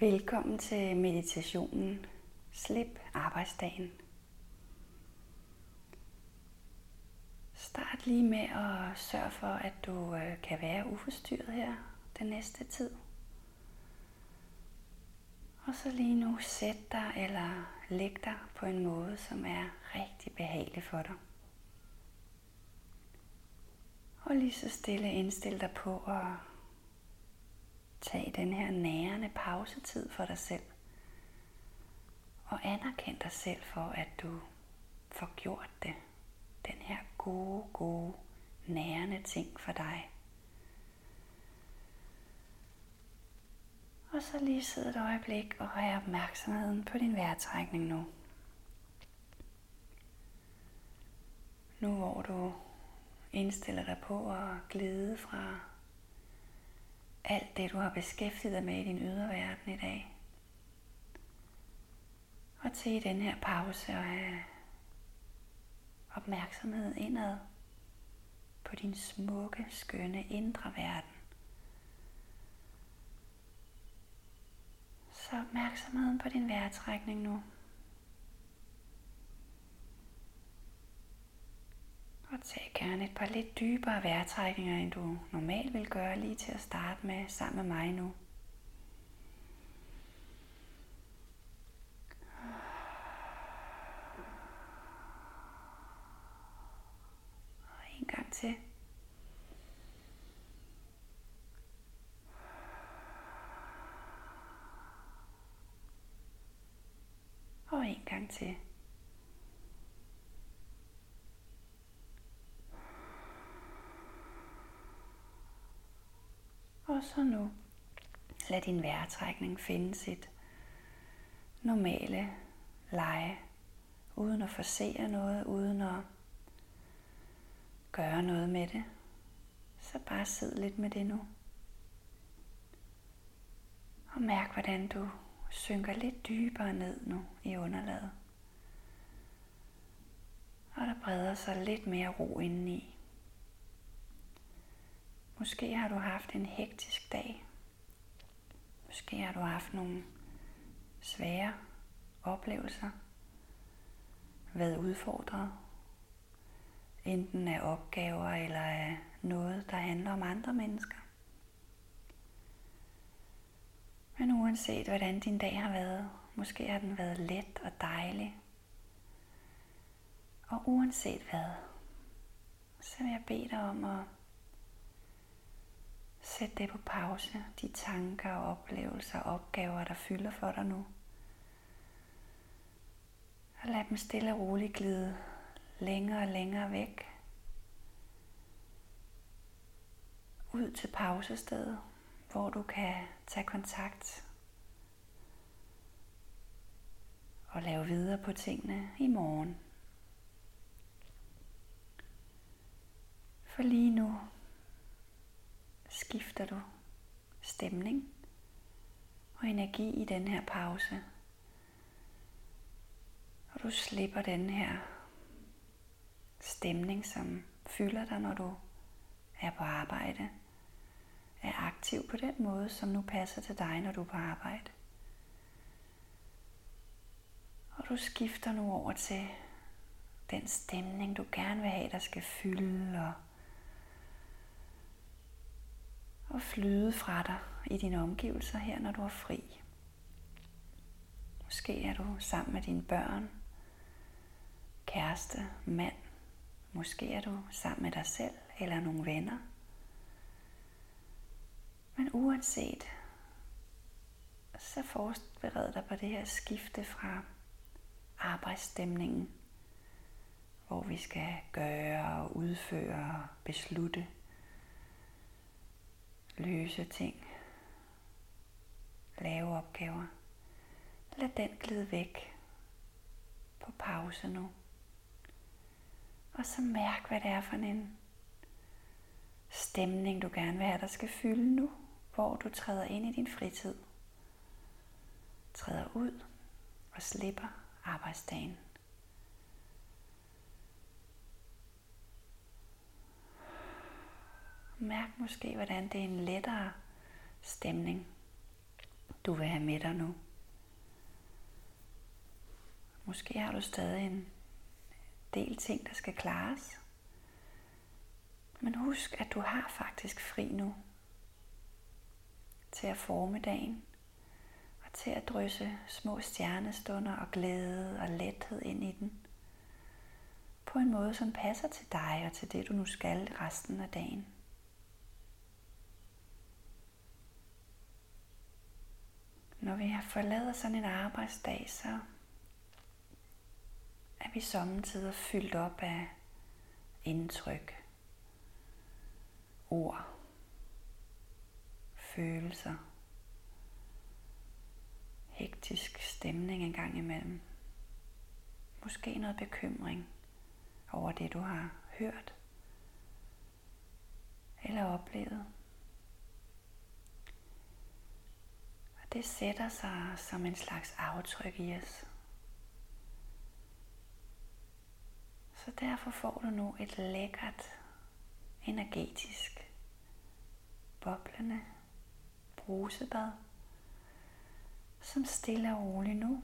Velkommen til meditationen Slip arbejdsdagen. Start lige med at sørge for, at du øh, kan være uforstyrret her den næste tid. Og så lige nu sæt dig eller læg dig på en måde, som er rigtig behagelig for dig. Og lige så stille indstil dig på at Tag den her nærende pausetid for dig selv. Og anerkend dig selv for, at du får gjort det. Den her gode, gode, nærende ting for dig. Og så lige sidde et øjeblik og have opmærksomheden på din vejrtrækning nu. Nu hvor du indstiller dig på at glide fra alt det, du har beskæftiget dig med i din ydre verden i dag. Og til i den her pause og have opmærksomhed indad på din smukke, skønne indre verden. Så opmærksomheden på din vejrtrækning nu. Og tag gerne et par lidt dybere vejrtrækninger, end du normalt vil gøre lige til at starte med sammen med mig nu. Og en gang til. Og en gang til. Og så nu lad din vejrtrækning finde sit normale leje, uden at forsere noget, uden at gøre noget med det. Så bare sid lidt med det nu. Og mærk, hvordan du synker lidt dybere ned nu i underlaget. Og der breder sig lidt mere ro indeni. Måske har du haft en hektisk dag. Måske har du haft nogle svære oplevelser. Været udfordret. Enten af opgaver eller af noget, der handler om andre mennesker. Men uanset hvordan din dag har været, måske har den været let og dejlig. Og uanset hvad, så vil jeg bede dig om at Sæt det på pause, de tanker og oplevelser og opgaver, der fylder for dig nu. Og lad dem stille og roligt glide længere og længere væk. Ud til pausestedet, hvor du kan tage kontakt og lave videre på tingene i morgen. For lige nu skifter du stemning og energi i den her pause. Og du slipper den her stemning, som fylder dig, når du er på arbejde. Er aktiv på den måde, som nu passer til dig, når du er på arbejde. Og du skifter nu over til den stemning, du gerne vil have, der skal fylde og og flyde fra dig i dine omgivelser her, når du er fri. Måske er du sammen med dine børn, kæreste, mand. Måske er du sammen med dig selv eller nogle venner. Men uanset, så forbered dig på det her skifte fra arbejdsstemningen, hvor vi skal gøre og udføre og beslutte – løse ting, lave opgaver. Lad den glide væk på pause nu. Og så mærk, hvad det er for en stemning, du gerne vil have, der skal fylde nu, hvor du træder ind i din fritid. Træder ud og slipper arbejdsdagen. Mærk måske, hvordan det er en lettere stemning. du vil have med dig nu. Måske har du stadig en del ting, der skal klares. Men husk, at du har faktisk fri nu til at forme dagen og til at drysse små stjernestunder og glæde og lethed ind i den på en måde, som passer til dig og til det, du nu skal resten af dagen. Når vi har forladet sådan en arbejdsdag, så er vi samtidig fyldt op af indtryk, ord, følelser, hektisk stemning en gang imellem. Måske noget bekymring over det, du har hørt eller oplevet. Det sætter sig som en slags aftryk i os. Så derfor får du nu et lækkert, energetisk, boblende brusebad, som stille og roligt nu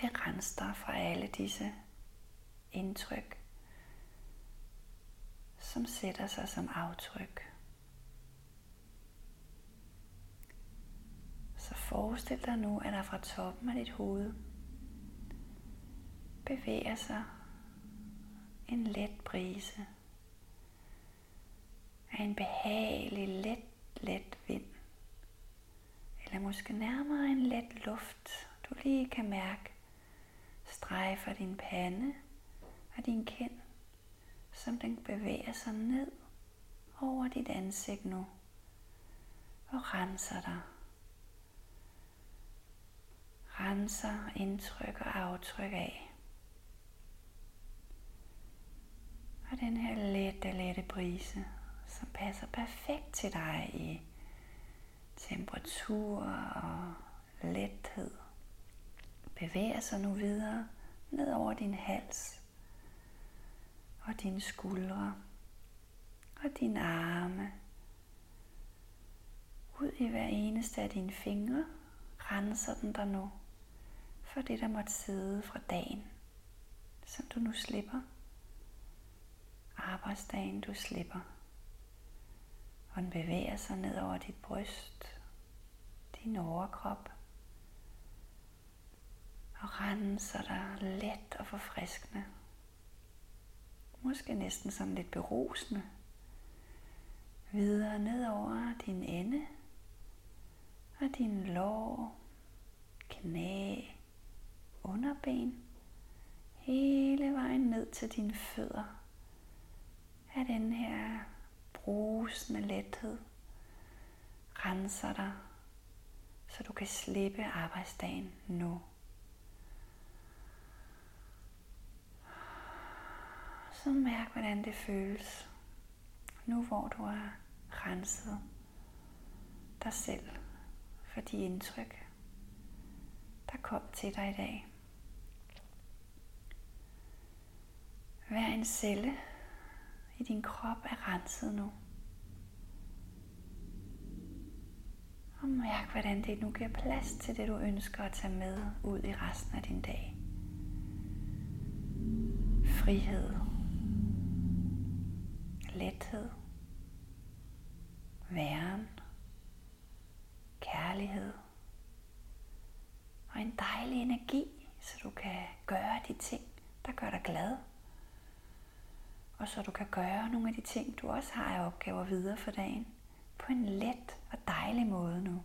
vil rense dig fra alle disse indtryk, som sætter sig som aftryk. Så forestil dig nu, at der fra toppen af dit hoved bevæger sig en let brise af en behagelig, let, let vind. Eller måske nærmere en let luft, du lige kan mærke strejfer din pande og din kind, som den bevæger sig ned over dit ansigt nu og renser dig. Renser indtryk og aftryk af. Og den her lette, lette brise, som passer perfekt til dig i temperatur og lethed, bevæger sig nu videre ned over din hals og dine skuldre og dine arme. Ud i hver eneste af dine fingre renser den der nu for det, der måtte sidde fra dagen, som du nu slipper arbejdsdagen, du slipper. Og den bevæger sig ned over dit bryst, din overkrop. Og renser dig let og forfriskende. Måske næsten som lidt berusende. Videre ned over din ende og din lår, knæ, underben, hele vejen ned til dine fødder af den her brusende lethed renser dig, så du kan slippe arbejdsdagen nu. Så mærk, hvordan det føles, nu hvor du har renset dig selv for de indtryk, der kom til dig i dag. Hver en celle i din krop er renset nu. Og mærk, hvordan det nu giver plads til det, du ønsker at tage med ud i resten af din dag. Frihed. Lethed. Væren. Kærlighed. Og en dejlig energi, så du kan gøre de ting, der gør dig glad og så du kan gøre nogle af de ting, du også har af opgaver videre for dagen, på en let og dejlig måde nu.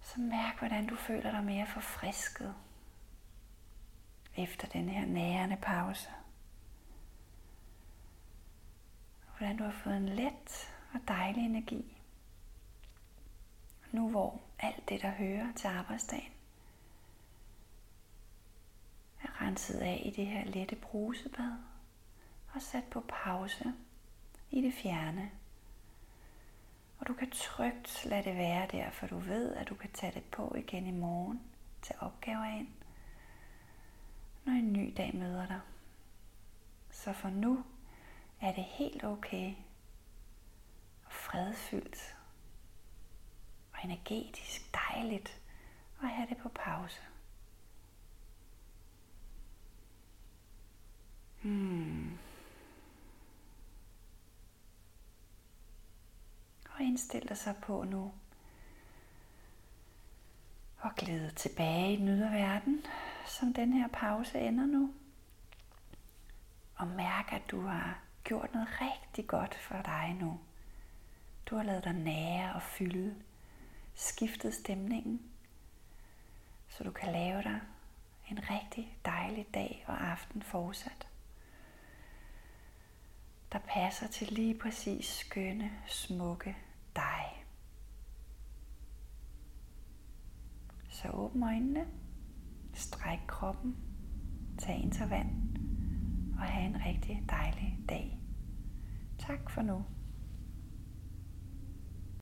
Så mærk, hvordan du føler dig mere forfrisket efter den her nærende pause. Hvordan du har fået en let og dejlig energi. Nu hvor alt det, der hører til arbejdsdagen, er renset af i det her lette brusebad og sat på pause i det fjerne. Og du kan trygt lade det være der, for du ved, at du kan tage det på igen i morgen til opgaver ind, når en ny dag møder dig. Så for nu er det helt okay og fredfyldt og energetisk dejligt at have det på pause. Hmm. Og indstil dig så på nu og glæde tilbage i den ydre verden, som den her pause ender nu. Og mærk, at du har gjort noget rigtig godt for dig nu. Du har lavet dig nære og fylde, skiftet stemningen, så du kan lave dig en rigtig dejlig dag og aften fortsat. Der passer til lige præcis skønne, smukke dig. Så åbn øjnene, stræk kroppen, tag en vand og have en rigtig dejlig dag. Tak for nu.